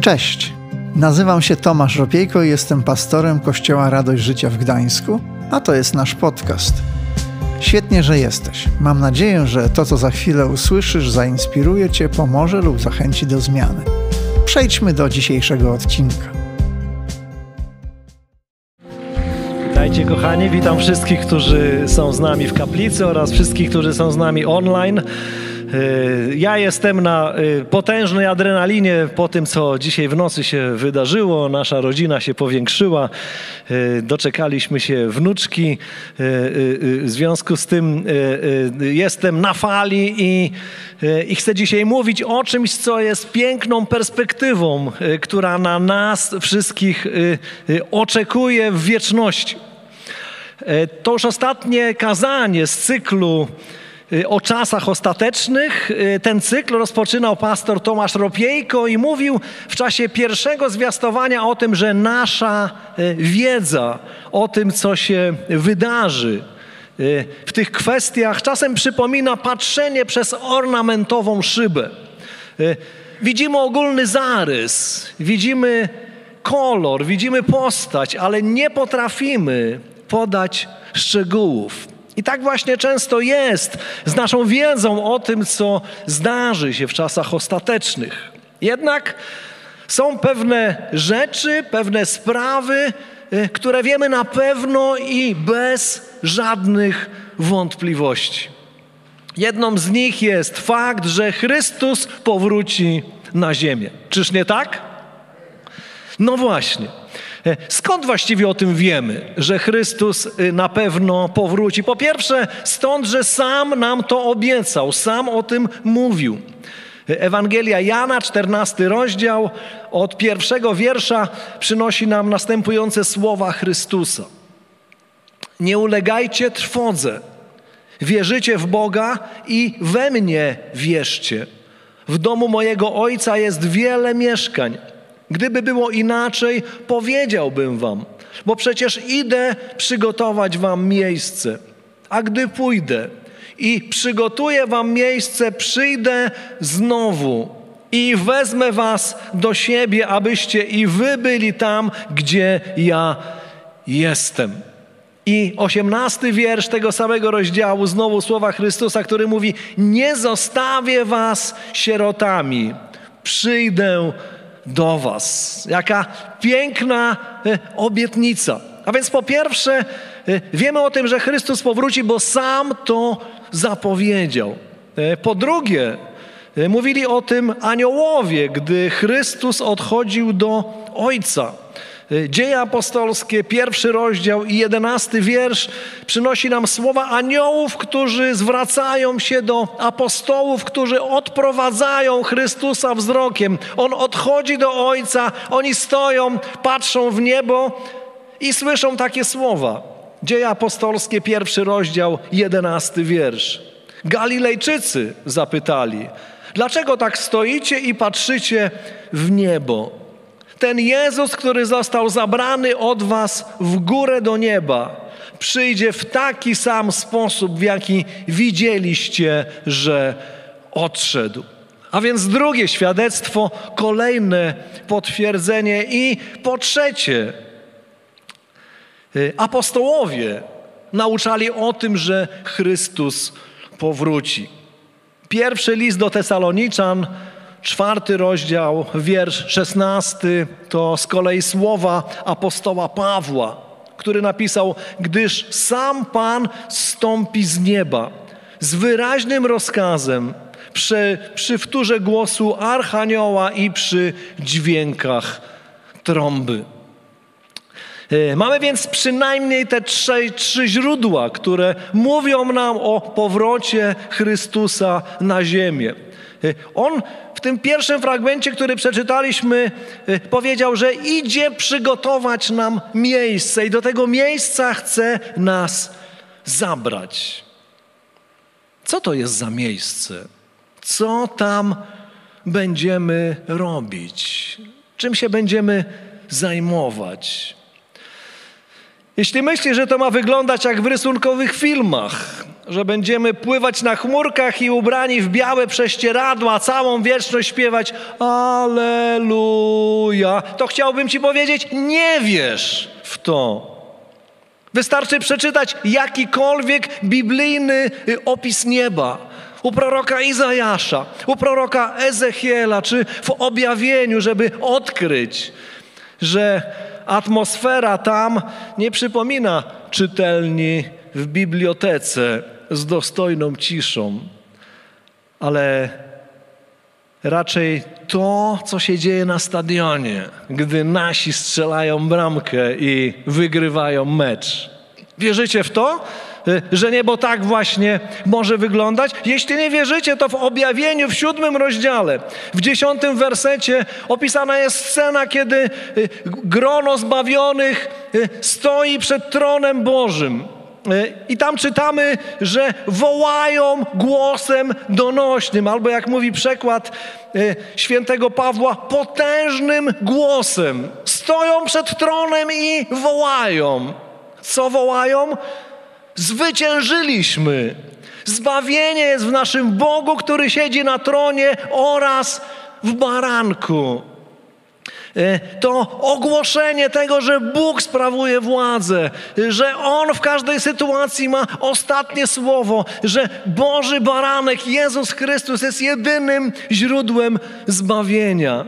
Cześć, nazywam się Tomasz Ropiejko i jestem pastorem Kościoła Radość Życia w Gdańsku, a to jest nasz podcast. Świetnie, że jesteś. Mam nadzieję, że to, co za chwilę usłyszysz, zainspiruje Cię, pomoże lub zachęci do zmiany. Przejdźmy do dzisiejszego odcinka. Witajcie kochani, witam wszystkich, którzy są z nami w kaplicy oraz wszystkich, którzy są z nami online. Y, ja jestem na y, potężnej adrenalinie po tym, co dzisiaj w nocy się wydarzyło. Nasza rodzina się powiększyła, y, doczekaliśmy się wnuczki. W związku z tym jestem na fali i, i chcę dzisiaj mówić o czymś, co jest piękną perspektywą, która na nas wszystkich oczekuje w wieczności. To już ostatnie kazanie z cyklu o czasach ostatecznych. Y, ten cykl rozpoczynał pastor Tomasz Ropiejko i mówił w czasie pierwszego zwiastowania o tym, że nasza y, wiedza o tym, co się wydarzy w tych kwestiach, czasem przypomina patrzenie przez ornamentową szybę. Widzimy ogólny zarys, widzimy kolor, widzimy postać, ale nie potrafimy podać szczegółów. I tak właśnie często jest z naszą wiedzą o tym, co zdarzy się w czasach ostatecznych. Jednak są pewne rzeczy, pewne sprawy, y, które wiemy na pewno i bez żadnych wątpliwości. Jedną z nich jest fakt, że Chrystus powróci na ziemię. Czyż nie tak? No właśnie. E, skąd właściwie o tym wiemy, że Chrystus y, na pewno powróci? Po pierwsze, stąd, że sam nam to obiecał, sam o tym mówił. E, Ewangelia Jana, 14 rozdział, od pierwszego wiersza przynosi nam następujące słowa Chrystusa. Nie ulegajcie trwodze, wierzycie w Boga i we mnie wierzcie. W domu mojego Ojca jest wiele mieszkań. Gdyby było inaczej, powiedziałbym wam, bo przecież idę przygotować wam miejsce. A gdy pójdę i przygotuję wam miejsce, przyjdę znowu i wezmę was do siebie, abyście i wy byli tam, gdzie ja jestem. I osiemnasty wiersz tego samego rozdziału, znowu słowa Chrystusa, który mówi: Nie zostawię was sierotami, przyjdę do Was. Jaka piękna e, obietnica. A więc po pierwsze, e, wiemy o tym, że Chrystus powróci, bo sam to zapowiedział. E, po drugie, mówili o tym aniołowie, gdy Chrystus odchodził do Ojca. Y, Dzieje apostolskie, pierwszy rozdział i jedenasty wiersz przynosi nam słowa aniołów, którzy zwracają się do apostołów, którzy odprowadzają Chrystusa wzrokiem. On odchodzi do Ojca, oni stoją, patrzą w niebo i słyszą takie słowa. Dzieje apostolskie, pierwszy rozdział, jedenasty wiersz. Galilejczycy zapytali, dlaczego tak stoicie i patrzycie w niebo? Ten Jezus, który został zabrany od Was w górę do nieba, przyjdzie w taki sam sposób, w jaki widzieliście, że odszedł. A więc drugie świadectwo, kolejne potwierdzenie i po trzecie, y, apostołowie nauczali o tym, że Chrystus powróci. Pierwszy list do Tesaloniczan, Czwarty rozdział, wiersz szesnasty, to z kolei słowa apostoła Pawła, który napisał: Gdyż sam Pan stąpi z nieba z wyraźnym rozkazem przy, przy wtórze głosu archanioła i przy dźwiękach trąby. E, mamy więc przynajmniej te trzy, trzy źródła, które mówią nam o powrocie Chrystusa na ziemię. E, on w tym pierwszym fragmencie, który przeczytaliśmy, y, powiedział, że idzie przygotować nam miejsce i do tego miejsca chce nas zabrać. Co to jest za miejsce? Co tam będziemy robić? Czym się będziemy zajmować? Jeśli myślisz, że to ma wyglądać jak w rysunkowych filmach, że będziemy pływać na chmurkach i ubrani w białe prześcieradła, całą wieczność śpiewać Aleluja, to chciałbym Ci powiedzieć, nie wierz w to. Wystarczy przeczytać jakikolwiek biblijny y, opis nieba. U proroka Izajasza, u proroka Ezechiela, czy w objawieniu, żeby odkryć, że atmosfera tam nie przypomina czytelni w bibliotece z dostojną ciszą, ale raczej to, co się dzieje na stadionie, gdy nasi strzelają bramkę i wygrywają mecz. Wierzycie w to? Że niebo tak właśnie może wyglądać? Jeśli nie wierzycie, to w objawieniu w siódmym rozdziale, w dziesiątym wersecie opisana jest scena, kiedy y, grono zbawionych y, stoi przed tronem Bożym. I tam czytamy, że wołają głosem donośnym, albo jak mówi przekład e, świętego Pawła, potężnym głosem. Stoją przed tronem i wołają. Co wołają? Zwyciężyliśmy. Zbawienie jest w naszym Bogu, który siedzi na tronie oraz w baranku. E, to ogłoszenie tego, że Bóg sprawuje władzę, że On w każdej sytuacji ma ostatnie słowo, że Boży Baranek, Jezus Chrystus jest jedynym źródłem zbawienia.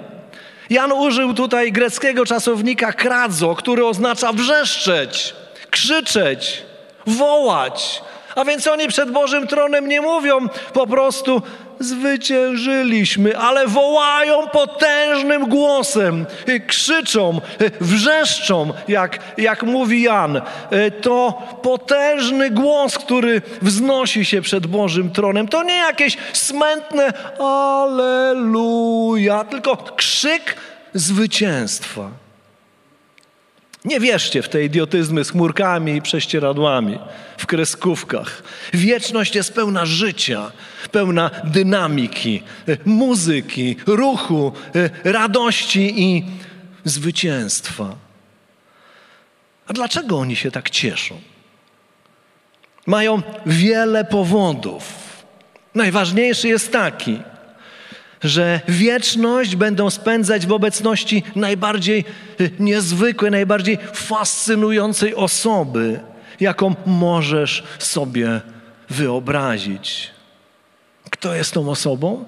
Jan użył tutaj greckiego czasownika kradzo, który oznacza wrzeszczeć, krzyczeć, wołać. A więc oni przed Bożym tronem nie mówią po prostu zwyciężyliśmy, ale wołają potężnym głosem, krzyczą, wrzeszczą, jak, jak mówi Jan. To potężny głos, który wznosi się przed Bożym tronem. To nie jakieś smętne Aleluja, tylko krzyk zwycięstwa. Nie wierzcie w te idiotyzmy z chmurkami i prześcieradłami, w kreskówkach. Wieczność jest pełna życia, pełna dynamiki, muzyki, ruchu, radości i zwycięstwa. A dlaczego oni się tak cieszą? Mają wiele powodów. Najważniejszy jest taki – że wieczność będą spędzać w obecności najbardziej y, niezwykłej, najbardziej fascynującej osoby, jaką możesz sobie wyobrazić. Kto jest tą osobą?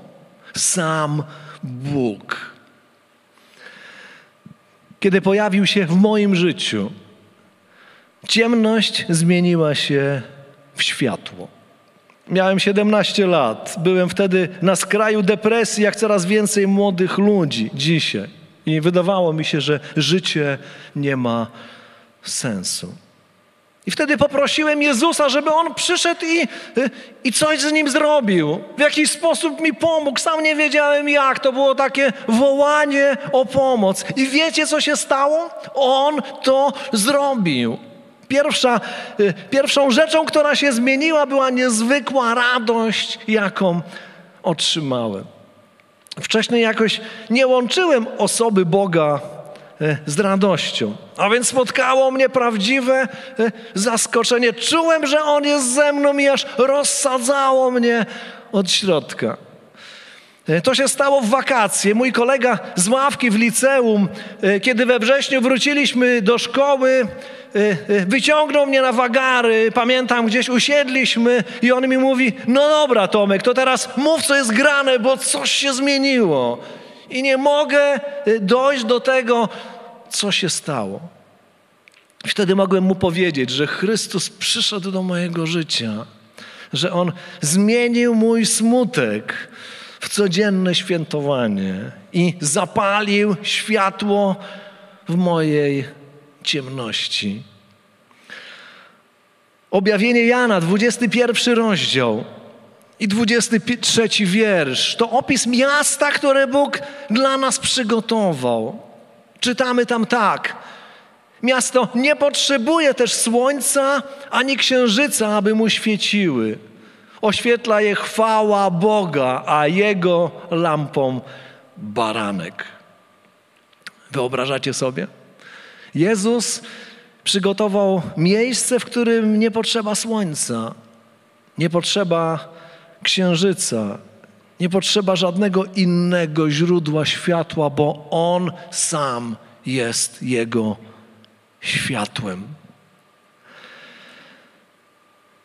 Sam Bóg. Kiedy pojawił się w moim życiu, ciemność zmieniła się w światło. Miałem 17 lat. Byłem wtedy na skraju depresji, jak coraz więcej młodych ludzi dzisiaj. I wydawało mi się, że życie nie ma sensu. I wtedy poprosiłem Jezusa, żeby On przyszedł i, i coś z nim zrobił. W jakiś sposób mi pomógł. Sam nie wiedziałem jak. To było takie wołanie o pomoc. I wiecie, co się stało? On to zrobił. Pierwsza, y, pierwszą rzeczą, która się zmieniła, była niezwykła radość, jaką otrzymałem. Wcześniej jakoś nie łączyłem osoby Boga y, z radością. A więc spotkało mnie prawdziwe y, zaskoczenie. Czułem, że On jest ze mną i aż rozsadzało mnie od środka. To się stało w wakacje. Mój kolega z ławki w liceum, kiedy we wrześniu wróciliśmy do szkoły, y, wyciągnął mnie na wagary, pamiętam, gdzieś usiedliśmy i on mi mówi, no dobra Tomek, to teraz mów, co jest grane, bo coś się zmieniło. I nie mogę dojść do tego, co się stało. Wtedy mogłem mu powiedzieć, że Chrystus przyszedł do mojego życia, że On zmienił mój smutek w codzienne świętowanie i zapalił światło w mojej ciemności. Objawienie Jana, 21 rozdział i 23 wiersz to opis miasta, które Bóg dla nas przygotował. Czytamy tam tak. Miasto nie potrzebuje też słońca ani księżyca, aby mu świeciły. Oświetla je chwała Boga, a jego lampą baranek. Wyobrażacie sobie? Jezus przygotował miejsce, w którym nie potrzeba słońca. Nie potrzeba księżyca, nie potrzeba żadnego innego źródła światła, bo On sam jest Jego światłem.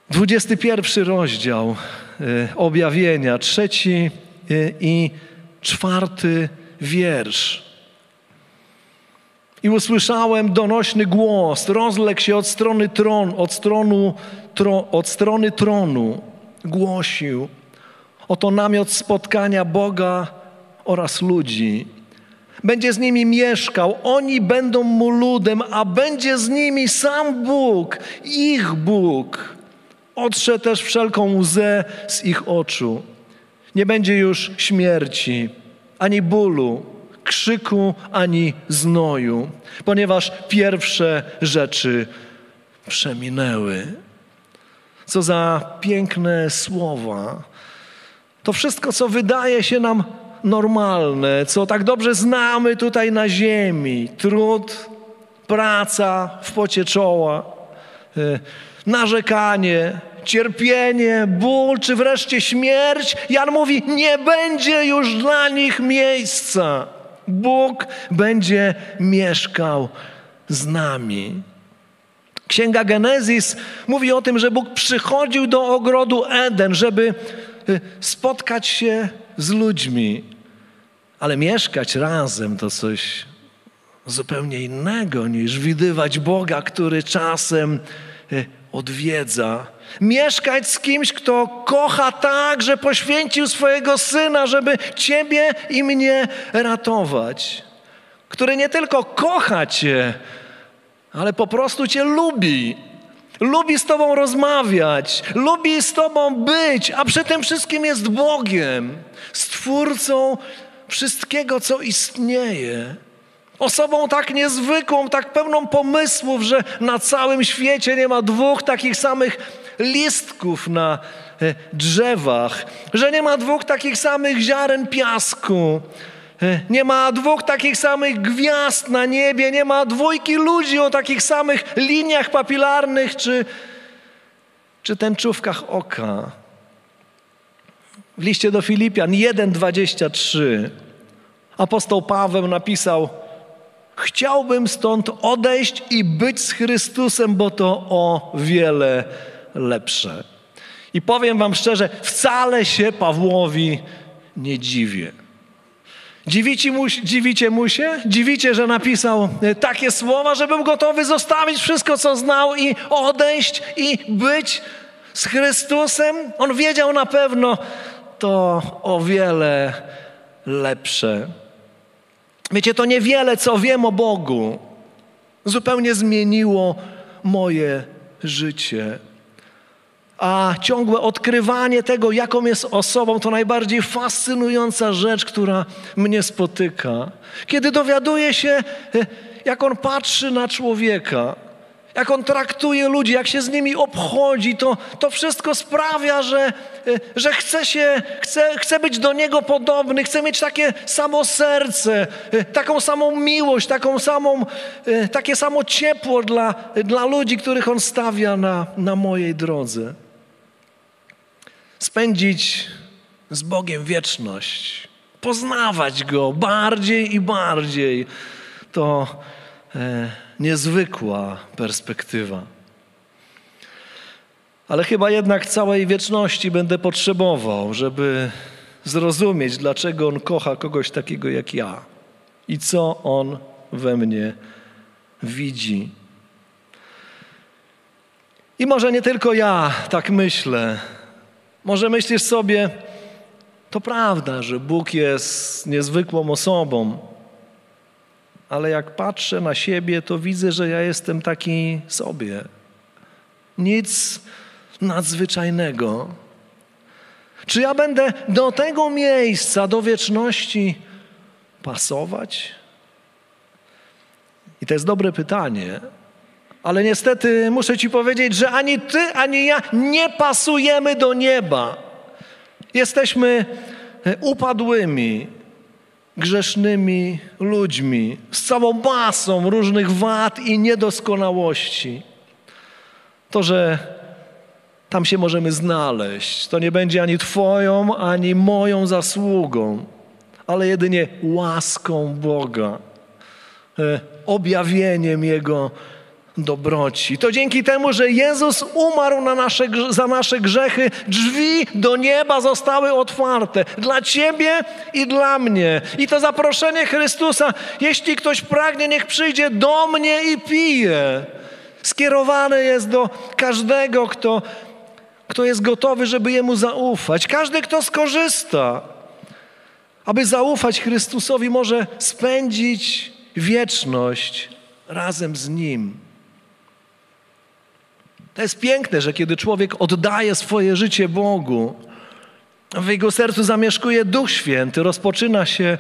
21 rozdział y, objawienia, trzeci y, i czwarty wiersz. I usłyszałem donośny głos, rozległ się od strony tronu, od, stronu, tro, od strony tronu, głosił. Oto namiot spotkania Boga oraz ludzi. Będzie z nimi mieszkał, oni będą mu ludem, a będzie z nimi sam Bóg, ich Bóg. Otrze też wszelką łzę z ich oczu. Nie będzie już śmierci, ani bólu, krzyku, ani znoju, ponieważ pierwsze rzeczy przeminęły. Co za piękne słowa. To wszystko, co wydaje się nam normalne, co tak dobrze znamy tutaj na ziemi. Trud, praca w pocie czoła, e, narzekanie, cierpienie, ból, czy wreszcie śmierć. Jan mówi, nie będzie już dla nich miejsca. Bóg będzie mieszkał z nami. Księga Genezis mówi o tym, że Bóg przychodził do ogrodu Eden, żeby y, spotkać się z ludźmi, ale mieszkać razem to coś zupełnie innego niż widywać Boga, który czasem y, odwiedza. Mieszkać z kimś, kto kocha tak, że poświęcił swojego syna, żeby ciebie i mnie ratować. Który nie tylko kocha cię, ale po prostu cię lubi. Lubi z Tobą rozmawiać, lubi z Tobą być, a przy tym wszystkim jest Bogiem, Stwórcą wszystkiego, co istnieje. Osobą tak niezwykłą, tak pełną pomysłów, że na całym świecie nie ma dwóch takich samych listków na e, drzewach, że nie ma dwóch takich samych ziaren piasku, e, nie ma dwóch takich samych gwiazd na niebie, nie ma dwójki ludzi o takich samych liniach papilarnych czy, czy tęczówkach oka. W liście do Filipian 1:23 apostoł Paweł napisał: Chciałbym stąd odejść i być z Chrystusem, bo to o wiele lepsze. I powiem Wam szczerze, wcale się Pawłowi nie dziwię. Dziwicie mu, dziwicie mu się? Dziwicie, że napisał e, takie słowa, że był gotowy zostawić wszystko, co znał i odejść i być z Chrystusem? On wiedział na pewno, to o wiele lepsze. Wiecie, to niewiele, co wiem o Bogu, zupełnie zmieniło moje życie. A ciągłe odkrywanie tego, jaką jest osobą, to najbardziej fascynująca rzecz, która mnie spotyka. Kiedy dowiaduję się, e, jak on patrzy na człowieka, jak on traktuje ludzi, jak się z nimi obchodzi, to, to wszystko sprawia, że, e, że chce, się, chce, chce być do niego podobny, chce mieć takie samo serce, e, taką samą miłość, taką samą, takie samo ciepło dla, dla ludzi, których on stawia na, na mojej drodze spędzić z Bogiem wieczność, poznawać Go bardziej i bardziej, to e, niezwykła perspektywa. Ale chyba jednak całej wieczności będę potrzebował, żeby zrozumieć, dlaczego On kocha kogoś takiego jak ja i co On we mnie widzi. I może nie tylko ja tak myślę, może myślisz sobie, to prawda, że Bóg jest niezwykłą osobą, ale jak patrzę na siebie, to widzę, że ja jestem taki sobie. Nic nadzwyczajnego. Czy ja będę do tego miejsca, do wieczności pasować? I to jest dobre pytanie, ale niestety muszę Ci powiedzieć, że ani Ty, ani ja nie pasujemy do nieba. Jesteśmy e, upadłymi, grzesznymi ludźmi z całą masą różnych wad i niedoskonałości. To, że Tam się możemy znaleźć. To nie będzie ani Twoją, ani moją zasługą, ale jedynie łaską Boga, e, objawieniem Jego dobroci. To dzięki temu, że Jezus umarł na nasze, za nasze grzechy, drzwi do nieba zostały otwarte dla Ciebie i dla mnie. I to zaproszenie Chrystusa, jeśli ktoś pragnie, niech przyjdzie do mnie i pije. Skierowane jest do każdego, kto, kto jest gotowy, żeby Jemu zaufać. Każdy, kto skorzysta. Aby zaufać Chrystusowi, może spędzić wieczność razem z Nim. To jest piękne, że kiedy człowiek oddaje swoje życie Bogu, w jego sercu zamieszkuje Duch Święty, rozpoczyna się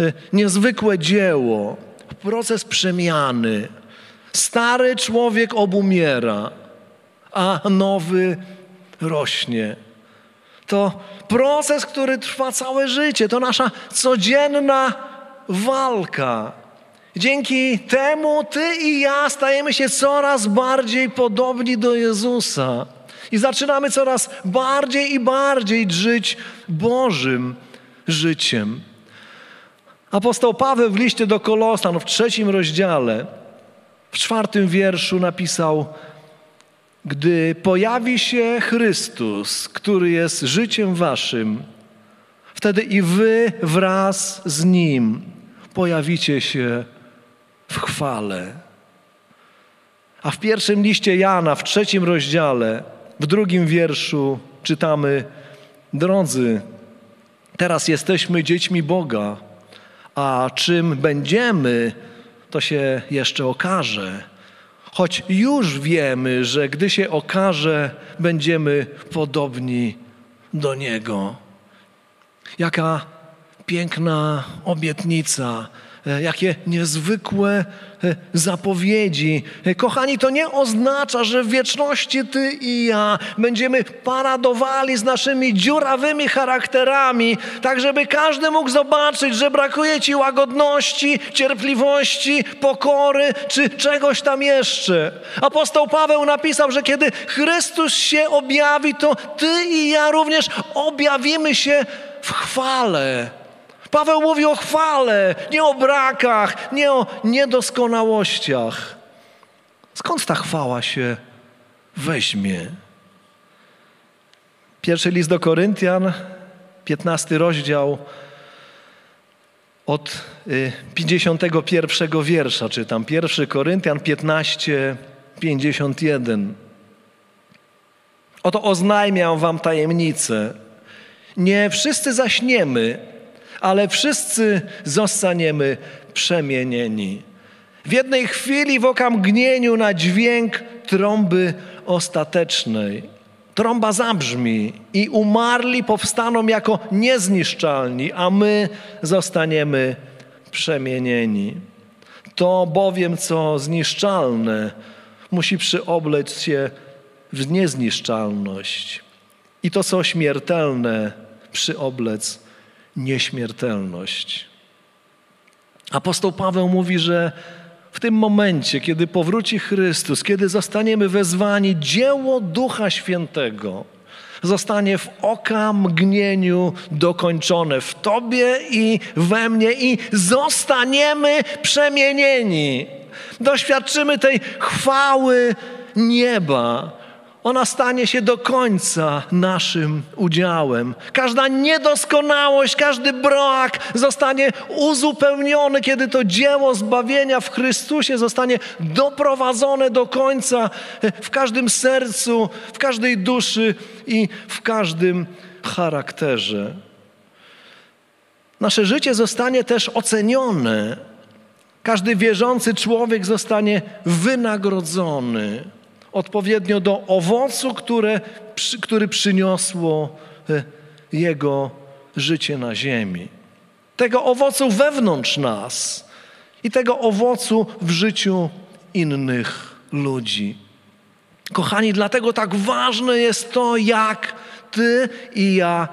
y, niezwykłe dzieło, proces przemiany. Stary człowiek obumiera, a nowy rośnie. To proces, który trwa całe życie, to nasza codzienna walka. Dzięki temu ty i ja stajemy się coraz bardziej podobni do Jezusa. I zaczynamy coraz bardziej i bardziej żyć Bożym życiem. Apostoł Paweł w liście do Kolosan w trzecim rozdziale, w czwartym wierszu napisał: Gdy pojawi się Chrystus, który jest życiem waszym, wtedy i wy wraz z nim pojawicie się w chwale. A w pierwszym liście Jana, w trzecim rozdziale, w drugim wierszu czytamy: Drodzy, teraz jesteśmy dziećmi Boga, a czym będziemy, to się jeszcze okaże. Choć już wiemy, że gdy się okaże, będziemy podobni do Niego. Jaka piękna obietnica jakie niezwykłe e, zapowiedzi. E, kochani, to nie oznacza, że w wieczności ty i ja będziemy paradowali z naszymi dziurawymi charakterami, tak żeby każdy mógł zobaczyć, że brakuje ci łagodności, cierpliwości, pokory czy czegoś tam jeszcze. Apostoł Paweł napisał, że kiedy Chrystus się objawi, to ty i ja również objawimy się w chwale. Paweł mówi o chwale, nie o brakach, nie o niedoskonałościach. Skąd ta chwała się weźmie? Pierwszy list do Koryntian, 15 rozdział, od 51 y, wiersza czytam. Pierwszy Koryntian 15, 51. Oto oznajmiam wam tajemnicę. Nie wszyscy zaśniemy, ale wszyscy zostaniemy przemienieni. W jednej chwili w okamgnieniu na dźwięk trąby ostatecznej. Trąba zabrzmi i umarli powstaną jako niezniszczalni, a my zostaniemy przemienieni. To bowiem, co zniszczalne, musi przyobleć się w niezniszczalność. I to, co śmiertelne, przyoblec nieśmiertelność. Apostoł Paweł mówi, że w tym momencie, kiedy powróci Chrystus, kiedy zostaniemy wezwani, dzieło Ducha Świętego zostanie w oka mgnieniu dokończone w Tobie i we mnie i zostaniemy przemienieni. Doświadczymy tej chwały nieba, ona stanie się do końca naszym udziałem. Każda niedoskonałość, każdy brak zostanie uzupełniony, kiedy to dzieło zbawienia w Chrystusie zostanie doprowadzone do końca w każdym sercu, w każdej duszy i w każdym charakterze. Nasze życie zostanie też ocenione. Każdy wierzący człowiek zostanie wynagrodzony odpowiednio do owocu, które, który przyniosło e, jego życie na ziemi. Tego owocu wewnątrz nas i tego owocu w życiu innych ludzi. Kochani, dlatego tak ważne jest to, jak Ty i ja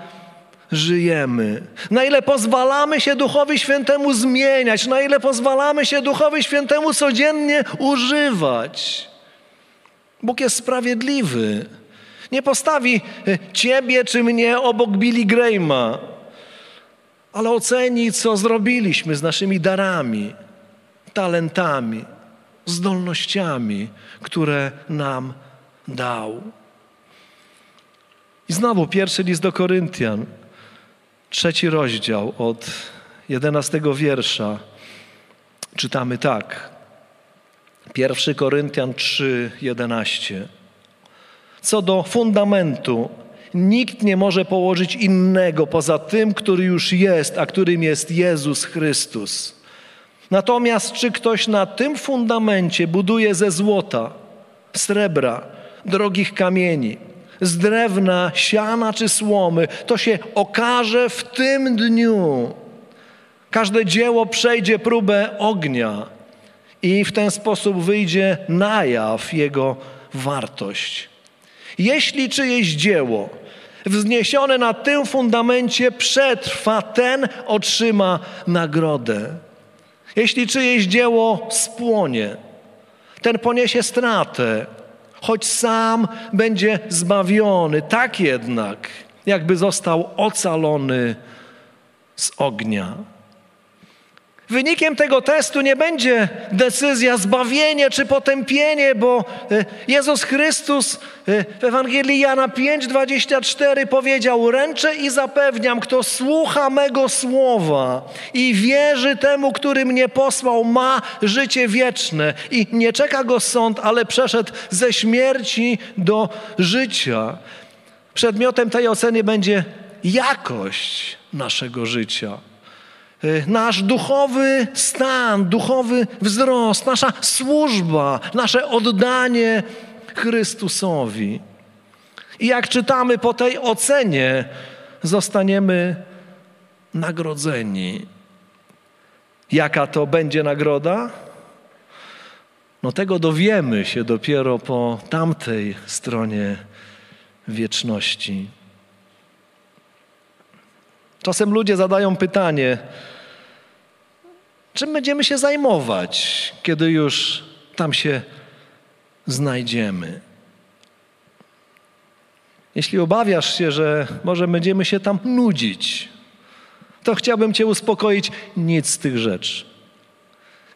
żyjemy. Na ile pozwalamy się Duchowi Świętemu zmieniać, na ile pozwalamy się Duchowi Świętemu codziennie używać. Bóg jest sprawiedliwy. Nie postawi e, ciebie czy mnie obok Billy Grahama, ale oceni, co zrobiliśmy z naszymi darami, talentami, zdolnościami, które nam dał. I znowu pierwszy list do Koryntian, trzeci rozdział od jedenastego wiersza. Czytamy tak. Pierwszy Koryntian 3, 11. Co do fundamentu, nikt nie może położyć innego poza tym, który już jest, a którym jest Jezus Chrystus. Natomiast czy ktoś na tym fundamencie buduje ze złota, srebra, drogich kamieni, z drewna, siana czy słomy, to się okaże w tym dniu. Każde dzieło przejdzie próbę ognia i w ten sposób wyjdzie na jaw jego wartość. Jeśli czyjeś dzieło wzniesione na tym fundamencie przetrwa, ten otrzyma nagrodę. Jeśli czyjeś dzieło spłonie, ten poniesie stratę, choć sam będzie zbawiony, tak jednak, jakby został ocalony z ognia. Wynikiem tego testu nie będzie decyzja zbawienie czy potępienie, bo e, Jezus Chrystus e, w Ewangelii Jana 5:24 powiedział: Ręczę i zapewniam, kto słucha mego słowa i wierzy temu, który mnie posłał, ma życie wieczne i nie czeka go sąd, ale przeszedł ze śmierci do życia. Przedmiotem tej oceny będzie jakość naszego życia. Y, nasz duchowy stan, duchowy wzrost, nasza służba, nasze oddanie Chrystusowi. I jak czytamy po tej ocenie, zostaniemy nagrodzeni. Jaka to będzie nagroda? No tego dowiemy się dopiero po tamtej stronie wieczności. Czasem ludzie zadają pytanie, czym będziemy się zajmować, kiedy już tam się znajdziemy? Jeśli obawiasz się, że może będziemy się tam nudzić, to chciałbym Cię uspokoić, nic z tych rzeczy.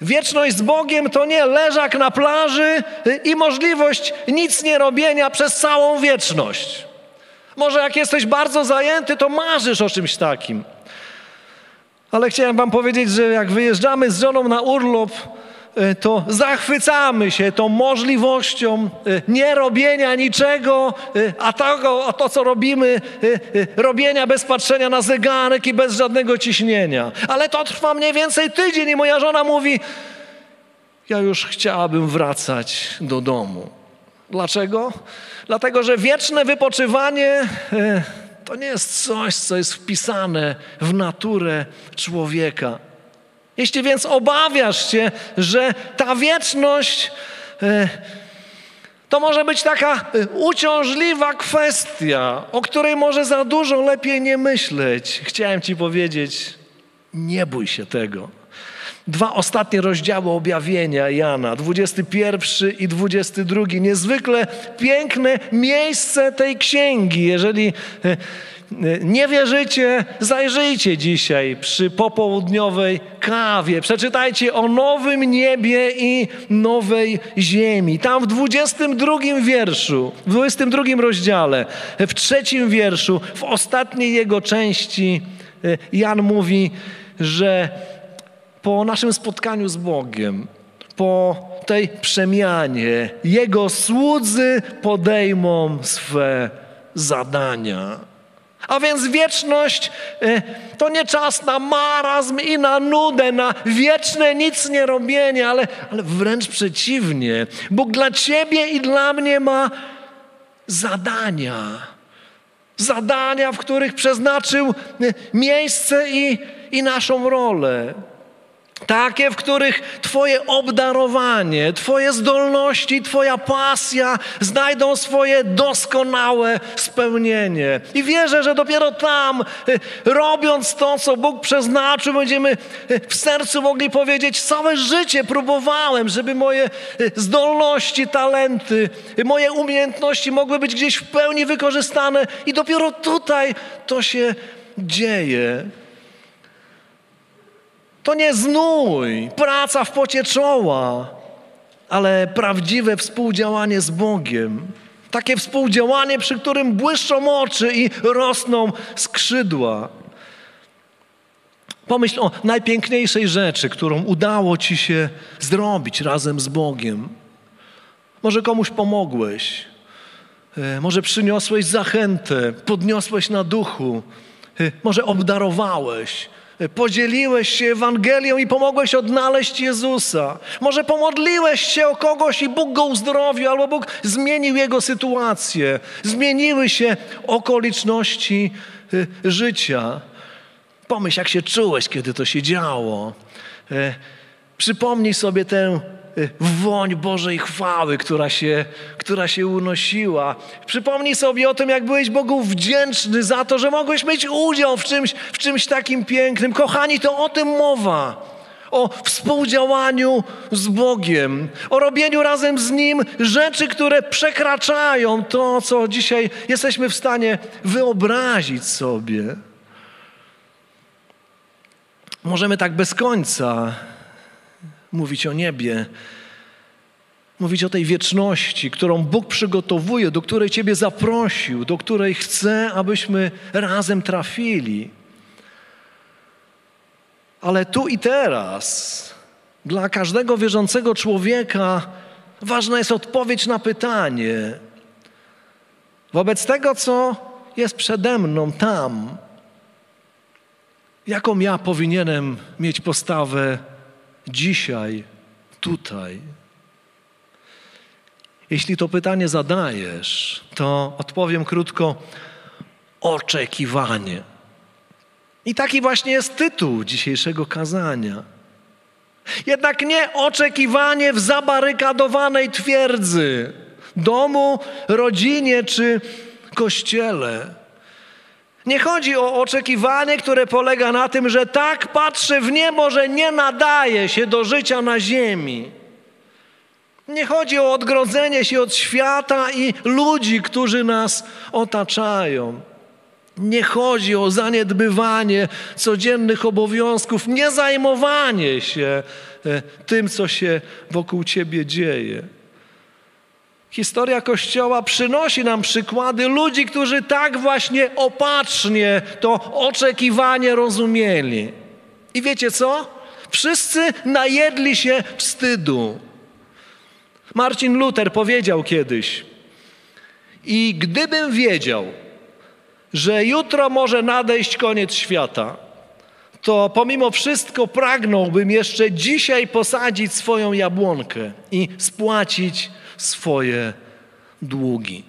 Wieczność z Bogiem to nie leżak na plaży i możliwość nic nie robienia przez całą wieczność. Może jak jesteś bardzo zajęty, to marzysz o czymś takim. Ale chciałem Wam powiedzieć, że jak wyjeżdżamy z żoną na urlop, e, to zachwycamy się tą możliwością e, nie robienia niczego, e, a, tego, a to, co robimy, robienia bez patrzenia na zegarek i bez żadnego ciśnienia. Ale to trwa mniej więcej tydzień i moja żona mówi, ja już chciałabym wracać do domu. Dlaczego? Dlatego, że wieczne wypoczywanie e, to nie jest coś, co jest wpisane w naturę człowieka. Jeśli więc obawiasz się, że ta wieczność e, to może być taka e, uciążliwa kwestia, o której może za dużo lepiej nie myśleć, chciałem Ci powiedzieć, nie bój się tego. Dwa ostatnie rozdziały objawienia Jana, 21 i 22. Niezwykle piękne miejsce tej księgi. Jeżeli e, e, nie wierzycie, zajrzyjcie dzisiaj przy popołudniowej kawie. Przeczytajcie o nowym niebie i nowej ziemi. Tam w 22 wierszu, w 22 rozdziale, w trzecim wierszu, w ostatniej jego części e, Jan mówi, że po naszym spotkaniu z Bogiem, po tej przemianie, Jego słudzy podejmą swe zadania. A więc wieczność e, to nie czas na marazm i na nudę, na wieczne nic nie robienie, ale, ale wręcz przeciwnie. Bóg dla Ciebie i dla mnie ma zadania. Zadania, w których przeznaczył e, miejsce i, i naszą rolę. Takie, w których Twoje obdarowanie, Twoje zdolności, Twoja pasja znajdą swoje doskonałe spełnienie. I wierzę, że dopiero tam, y, robiąc to, co Bóg przeznaczył, będziemy y, w sercu mogli powiedzieć: Całe życie próbowałem, żeby moje y, zdolności, talenty, moje umiejętności mogły być gdzieś w pełni wykorzystane, i dopiero tutaj to się dzieje. To nie znój, praca w pocie czoła, ale prawdziwe współdziałanie z Bogiem. Takie współdziałanie, przy którym błyszczą oczy i rosną skrzydła. Pomyśl o najpiękniejszej rzeczy, którą udało ci się zrobić razem z Bogiem. Może komuś pomogłeś, e, może przyniosłeś zachętę, podniosłeś na duchu, e, może obdarowałeś, podzieliłeś się Ewangelią i pomogłeś odnaleźć Jezusa. Może pomodliłeś się o kogoś i Bóg go uzdrowił, albo Bóg zmienił jego sytuację. Zmieniły się okoliczności y, życia. Pomyśl, jak się czułeś, kiedy to się działo. E, przypomnij sobie tę Y, woń Bożej chwały, która się, która się unosiła. Przypomnij sobie o tym, jak byłeś Bogu wdzięczny za to, że mogłeś mieć udział w czymś, w czymś takim pięknym. Kochani, to o tym mowa. O współdziałaniu z Bogiem, o robieniu razem z Nim rzeczy, które przekraczają to, co dzisiaj jesteśmy w stanie wyobrazić sobie. Możemy tak bez końca mówić o niebie, mówić o tej wieczności, którą Bóg przygotowuje, do której Ciebie zaprosił, do której chce, abyśmy razem trafili. Ale tu i teraz, dla każdego wierzącego człowieka, ważna jest odpowiedź na pytanie. Wobec tego, co jest przede mną tam, jaką ja powinienem mieć postawę dzisiaj, tutaj? Jeśli to pytanie zadajesz, to odpowiem krótko: oczekiwanie. I taki właśnie jest tytuł dzisiejszego kazania. Jednak nie oczekiwanie w zabarykadowanej twierdzy, domu, rodzinie czy kościele. Nie chodzi o oczekiwanie, które polega na tym, że tak patrzę w niebo, że nie nadaje się do życia na ziemi. Nie chodzi o odgrodzenie się od świata i ludzi, którzy nas otaczają. Nie chodzi o zaniedbywanie codziennych obowiązków, nie zajmowanie się e, tym, co się wokół ciebie dzieje. Historia Kościoła przynosi nam przykłady ludzi, którzy tak właśnie opatrznie to oczekiwanie rozumieli. I wiecie co? Wszyscy najedli się wstydu. Marcin Luther powiedział kiedyś: I gdybym wiedział, że jutro może nadejść koniec świata, to pomimo wszystko pragnąłbym jeszcze dzisiaj posadzić swoją jabłonkę i spłacić swoje długi.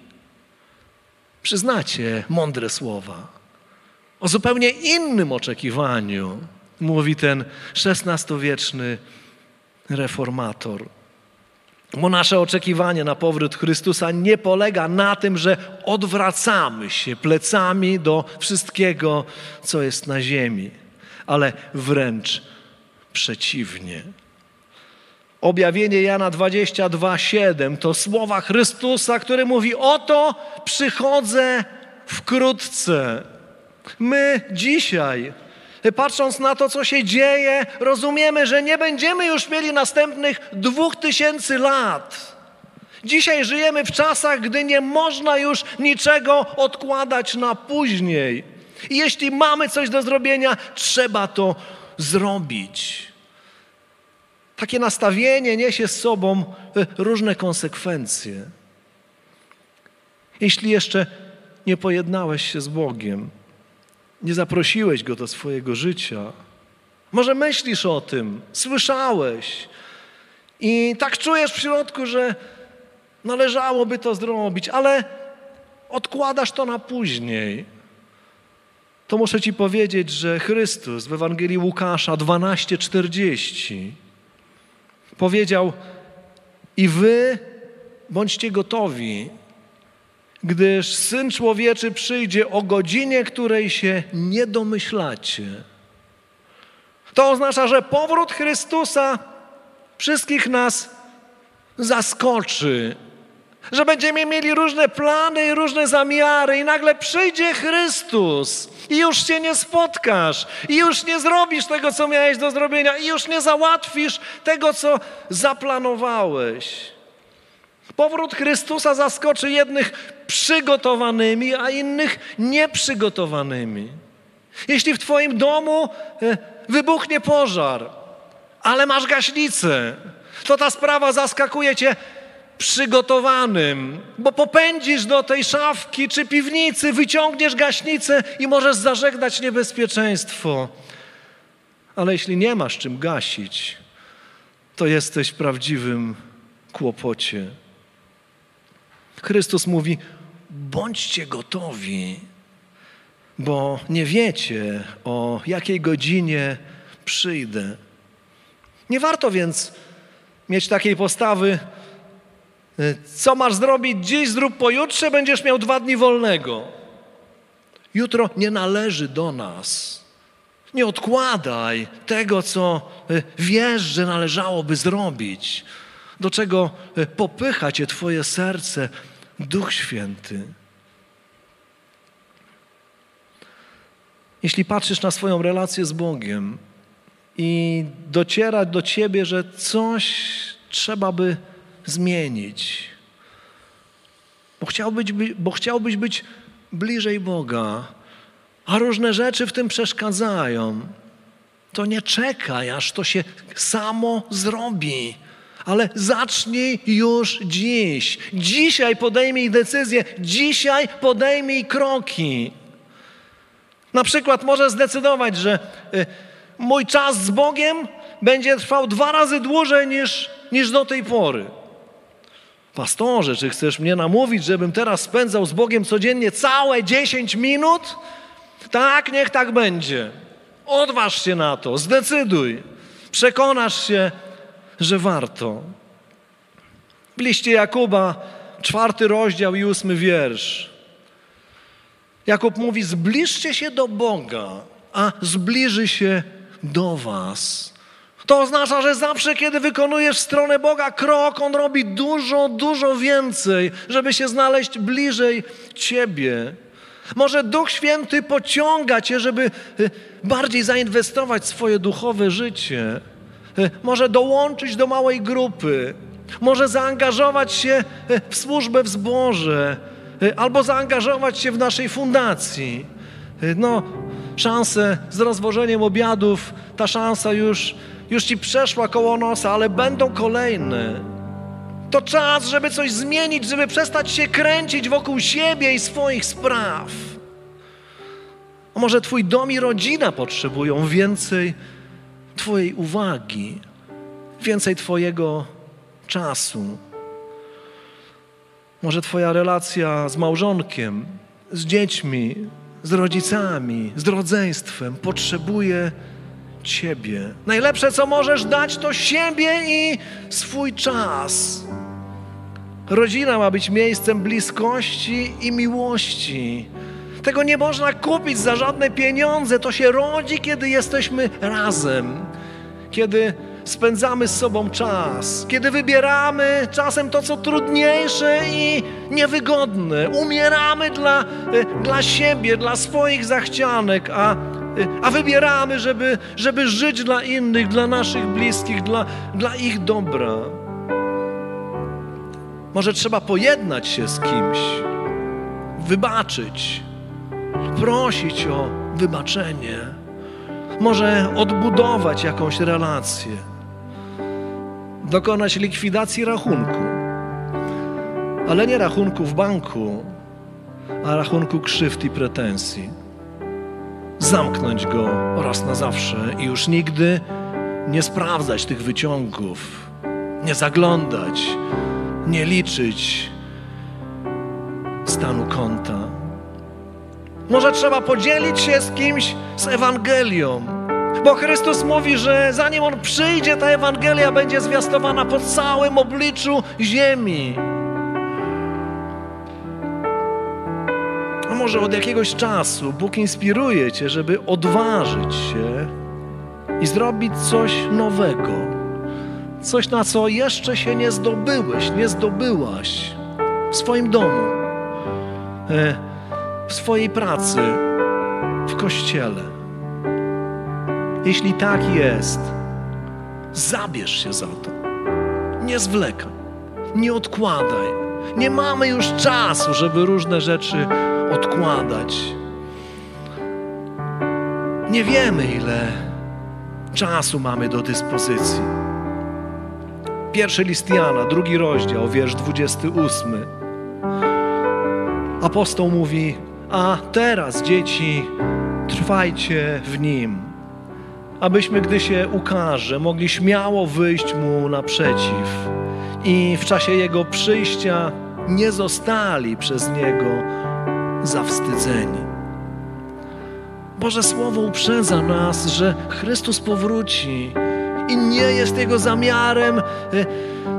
Przyznacie mądre słowa. O zupełnie innym oczekiwaniu mówi ten XVI-wieczny reformator. Bo nasze oczekiwanie na powrót Chrystusa nie polega na tym, że odwracamy się plecami do wszystkiego, co jest na ziemi, ale wręcz przeciwnie. Objawienie Jana 22:7 to słowa Chrystusa, który mówi: Oto przychodzę wkrótce. My dzisiaj patrząc na to, co się dzieje, rozumiemy, że nie będziemy już mieli następnych dwóch tysięcy lat. Dzisiaj żyjemy w czasach, gdy nie można już niczego odkładać na później. I jeśli mamy coś do zrobienia, trzeba to zrobić. Takie nastawienie niesie z sobą e, różne konsekwencje. Jeśli jeszcze nie pojednałeś się z Bogiem, nie zaprosiłeś go do swojego życia. Może myślisz o tym, słyszałeś i tak czujesz w środku, że należałoby to zrobić, ale odkładasz to na później. to muszę Ci powiedzieć, że Chrystus w Ewangelii Łukasza 12:40 powiedział: I wy bądźcie gotowi, gdyż syn człowieczy przyjdzie o godzinie, której się nie domyślacie. To oznacza, że powrót Chrystusa wszystkich nas zaskoczy, że będziemy mieli różne plany i różne zamiary, i nagle przyjdzie Chrystus i już się nie spotkasz, i już nie zrobisz tego, co miałeś do zrobienia, i już nie załatwisz tego, co zaplanowałeś. Powrót Chrystusa zaskoczy jednych przygotowanymi, a innych nieprzygotowanymi. Jeśli w Twoim domu e, wybuchnie pożar, ale masz gaśnicę, to ta sprawa zaskakuje Cię przygotowanym, bo popędzisz do tej szafki czy piwnicy, wyciągniesz gaśnicę i możesz zażegnać niebezpieczeństwo. Ale jeśli nie masz czym gasić, to jesteś w prawdziwym kłopocie. Chrystus mówi: bądźcie gotowi, bo nie wiecie, o jakiej godzinie przyjdę. Nie warto więc mieć takiej postawy, co masz zrobić dziś, zrób pojutrze, będziesz miał dwa dni wolnego. Jutro nie należy do nas. Nie odkładaj tego, co e, wiesz, że należałoby zrobić, do czego e, popycha cię Twoje serce, Duch Święty. Jeśli patrzysz na swoją relację z Bogiem i dociera do ciebie, że coś trzeba by zmienić, bo chciałbyś, bo chciałbyś być bliżej Boga, a różne rzeczy w tym przeszkadzają, to nie czekaj, aż to się samo zrobi. Ale zacznij już dziś. Dzisiaj podejmij decyzję, dzisiaj podejmij kroki. Na przykład możesz zdecydować, że y, mój czas z Bogiem będzie trwał dwa razy dłużej niż, niż do tej pory. Pastorze, czy chcesz mnie namówić, żebym teraz spędzał z Bogiem codziennie całe 10 minut? Tak, niech tak będzie. Odważ się na to, zdecyduj. Przekonasz się, że warto. W liście Jakuba, czwarty rozdział i ósmy wiersz. Jakub mówi: Zbliżcie się do Boga, a zbliży się do Was. To oznacza, że zawsze, kiedy wykonujesz w stronę Boga krok, On robi dużo, dużo więcej, żeby się znaleźć bliżej Ciebie. Może Duch Święty pociąga Cię, żeby y, bardziej zainwestować swoje duchowe życie. Y, może dołączyć do małej grupy. Może zaangażować się y, w służbę w zborze. Albo zaangażować się w naszej fundacji. No, szanse z rozwożeniem obiadów, ta szansa już już ci przeszła koło nosa, ale będą kolejne. To czas, żeby coś zmienić, żeby przestać się kręcić wokół siebie i swoich spraw. A może Twój dom i rodzina potrzebują więcej Twojej uwagi, więcej Twojego czasu. Może Twoja relacja z małżonkiem, z dziećmi, z rodzicami, z rodzeństwem potrzebuje Ciebie. Najlepsze, co możesz dać, to siebie i swój czas. Rodzina ma być miejscem bliskości i miłości. Tego nie można kupić za żadne pieniądze. To się rodzi, kiedy jesteśmy razem, kiedy spędzamy z sobą czas, kiedy wybieramy czasem to, co trudniejsze i niewygodne. Umieramy dla, dla siebie, dla swoich zachcianek, a a wybieramy, żeby, żeby żyć dla innych, dla naszych bliskich, dla, dla ich dobra. Może trzeba pojednać się z kimś, wybaczyć, prosić o wybaczenie, może odbudować jakąś relację, dokonać likwidacji rachunku, ale nie rachunku w banku, a rachunku krzywd i pretensji zamknąć go raz na zawsze i już nigdy nie sprawdzać tych wyciągów, nie zaglądać, nie liczyć stanu konta. Może trzeba podzielić się z kimś z Ewangelią. Bo Chrystus mówi, że zanim On przyjdzie, ta Ewangelia będzie zwiastowana po całym obliczu ziemi. Może od jakiegoś czasu Bóg inspiruje Cię, żeby odważyć się i zrobić coś nowego. Coś, na co jeszcze się nie zdobyłeś, nie zdobyłaś w swoim domu, e, w swojej pracy, w kościele. Jeśli tak jest, zabierz się za to. Nie zwlekaj, nie odkładaj. Nie mamy już czasu, żeby różne rzeczy odkładać. Nie wiemy, ile czasu mamy do dyspozycji. Pierwszy list Jana, drugi rozdział, wiersz 28. Apostoł mówi: A teraz, dzieci, trwajcie w nim, abyśmy, gdy się ukaże, mogli śmiało wyjść mu naprzeciw i w czasie jego przyjścia nie zostali przez niego zawstydzeni. Boże Słowo uprzedza nas, że Chrystus powróci i nie jest Jego zamiarem e,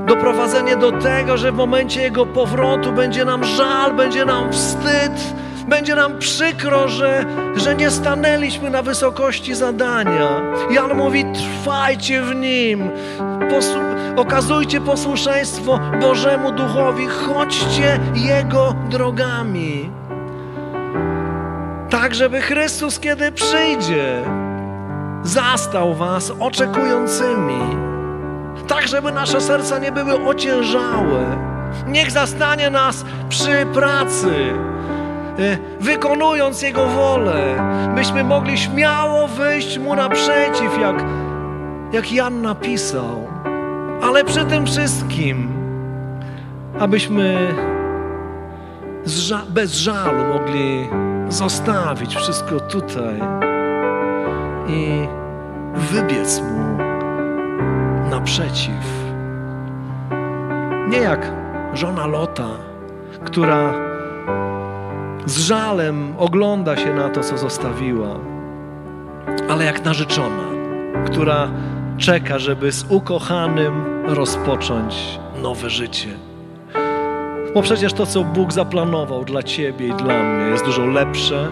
doprowadzenie do tego, że w momencie Jego powrotu będzie nam żal, będzie nam wstyd, będzie nam przykro, że, że nie stanęliśmy na wysokości zadania. Jan mówi: trwajcie w nim, posłu- okazujcie posłuszeństwo Bożemu Duchowi, chodźcie Jego drogami. Tak, żeby Chrystus, kiedy przyjdzie, zastał Was oczekującymi. Tak, żeby nasze serca nie były ociężałe. Niech zastanie nas przy pracy, y, wykonując Jego wolę, byśmy mogli śmiało wyjść Mu naprzeciw, jak, jak Jan napisał. Ale przy tym wszystkim, abyśmy bez żalu mogli zostawić wszystko tutaj i wybiec mu naprzeciw. Nie jak żona Lota, która z żalem ogląda się na to, co zostawiła, ale jak narzeczona, która czeka, żeby z ukochanym rozpocząć nowe życie. Bo przecież to, co Bóg zaplanował dla Ciebie i dla mnie, jest dużo lepsze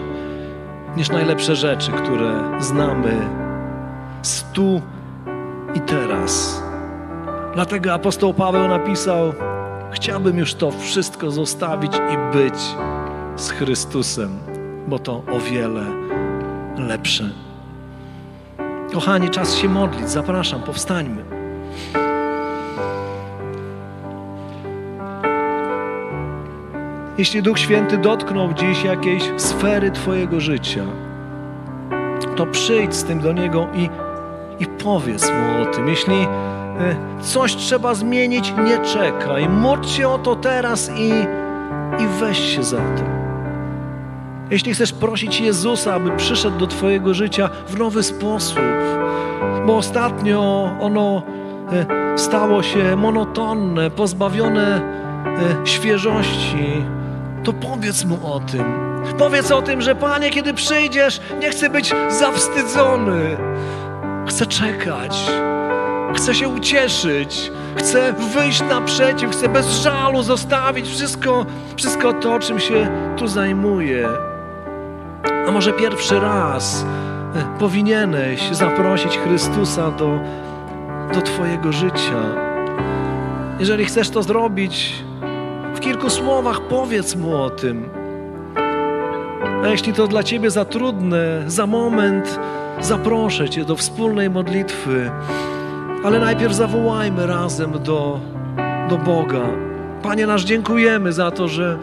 niż najlepsze rzeczy, które znamy z tu i teraz. Dlatego apostoł Paweł napisał: Chciałbym już to wszystko zostawić i być z Chrystusem, bo to o wiele lepsze. Kochani, czas się modlić. Zapraszam, powstańmy. Jeśli Duch Święty dotknął dziś jakiejś sfery Twojego życia, to przyjdź z tym do Niego i, i powiedz Mu o tym. Jeśli e, coś trzeba zmienić, nie czekaj. Módl się o to teraz i, i weź się za tym. Jeśli chcesz prosić Jezusa, aby przyszedł do Twojego życia w nowy sposób, bo ostatnio ono e, stało się monotonne, pozbawione e, świeżości, to powiedz mu o tym. Powiedz o tym, że Panie, kiedy przyjdziesz, nie chcę być zawstydzony. Chcę czekać. Chcę się ucieszyć. Chcę wyjść naprzeciw. Chcę bez żalu zostawić wszystko, wszystko to, czym się tu zajmuję. A może pierwszy raz e, powinieneś zaprosić Chrystusa do, do Twojego życia. Jeżeli chcesz to zrobić, w kilku słowach powiedz mu o tym. A jeśli to dla Ciebie za trudne, za moment zaproszę Cię do wspólnej modlitwy. Ale najpierw zawołajmy razem do, do Boga. Panie nasz, dziękujemy za to, że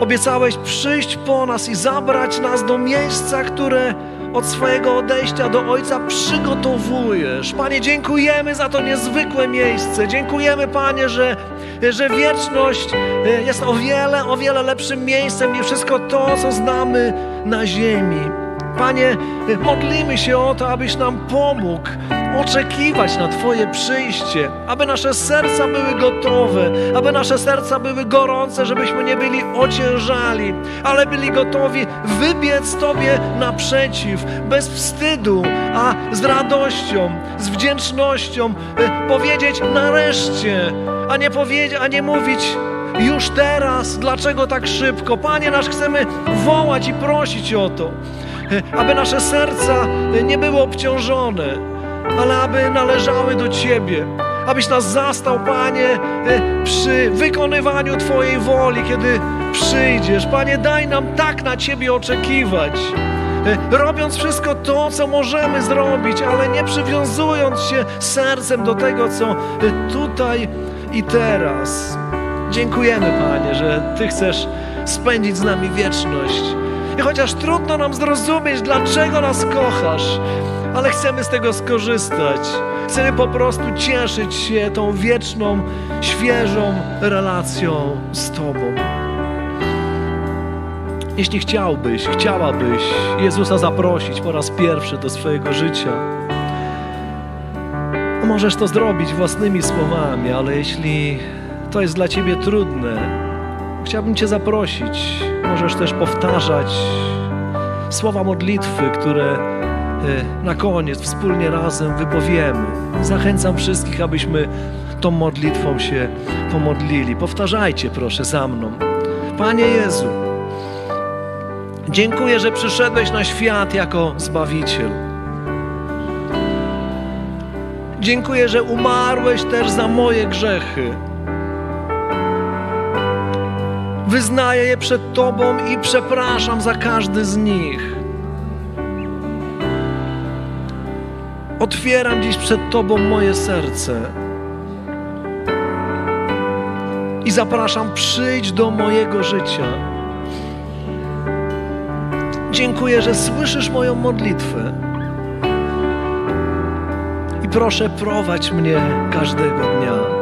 obiecałeś przyjść po nas i zabrać nas do miejsca, które od swojego odejścia do Ojca przygotowujesz. Panie, dziękujemy za to niezwykłe miejsce. Dziękujemy, Panie, że, że wieczność jest o wiele, o wiele lepszym miejscem niż wszystko to, co znamy na ziemi. Panie, modlimy się o to, abyś nam pomógł oczekiwać na Twoje przyjście, aby nasze serca były gotowe, aby nasze serca były gorące, żebyśmy nie byli ociężali, ale byli gotowi wybiec Tobie naprzeciw, bez wstydu, a z radością, z wdzięcznością, y, powiedzieć nareszcie, a nie, powiedzieć, a nie mówić już teraz, dlaczego tak szybko. Panie nasz, chcemy wołać i prosić o to, aby nasze serca nie były obciążone, ale aby należały do Ciebie. Abyś nas zastał, Panie, przy wykonywaniu Twojej woli, kiedy przyjdziesz. Panie, daj nam tak na Ciebie oczekiwać. Robiąc wszystko to, co możemy zrobić, ale nie przywiązując się sercem do tego, co tutaj i teraz. Dziękujemy, Panie, że Ty chcesz spędzić z nami wieczność. I chociaż trudno nam zrozumieć, dlaczego nas kochasz, ale chcemy z tego skorzystać. Chcemy po prostu cieszyć się tą wieczną, świeżą relacją z Tobą. Jeśli chciałbyś, chciałabyś Jezusa zaprosić po raz pierwszy do swojego życia, możesz to zrobić własnymi słowami, ale jeśli to jest dla Ciebie trudne, chciałbym Cię zaprosić. Możesz też powtarzać słowa modlitwy, które Y, na koniec wspólnie razem wypowiemy. Zachęcam wszystkich, abyśmy tą modlitwą się pomodlili. Powtarzajcie proszę za mną. Panie Jezu, dziękuję, że przyszedłeś na świat jako Zbawiciel. Dziękuję, że umarłeś też za moje grzechy. Wyznaję je przed Tobą i przepraszam za każdy z nich. Otwieram dziś przed Tobą moje serce i zapraszam, przyjdź do mojego życia. Dziękuję, że słyszysz moją modlitwę. I proszę, prowadź mnie każdego dnia.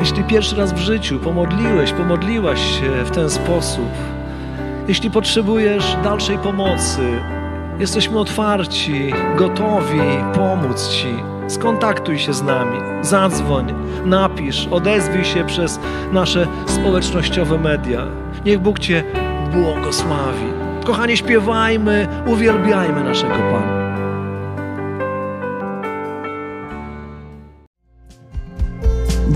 Jeśli pierwszy raz w życiu pomodliłeś, pomodliłaś się w ten sposób, jeśli potrzebujesz dalszej pomocy, Jesteśmy otwarci, gotowi pomóc Ci. Skontaktuj się z nami, zadzwoń, napisz, odezwij się przez nasze społecznościowe media. Niech Bóg Cię błogosławi. Kochani, śpiewajmy, uwielbiajmy naszego Pana.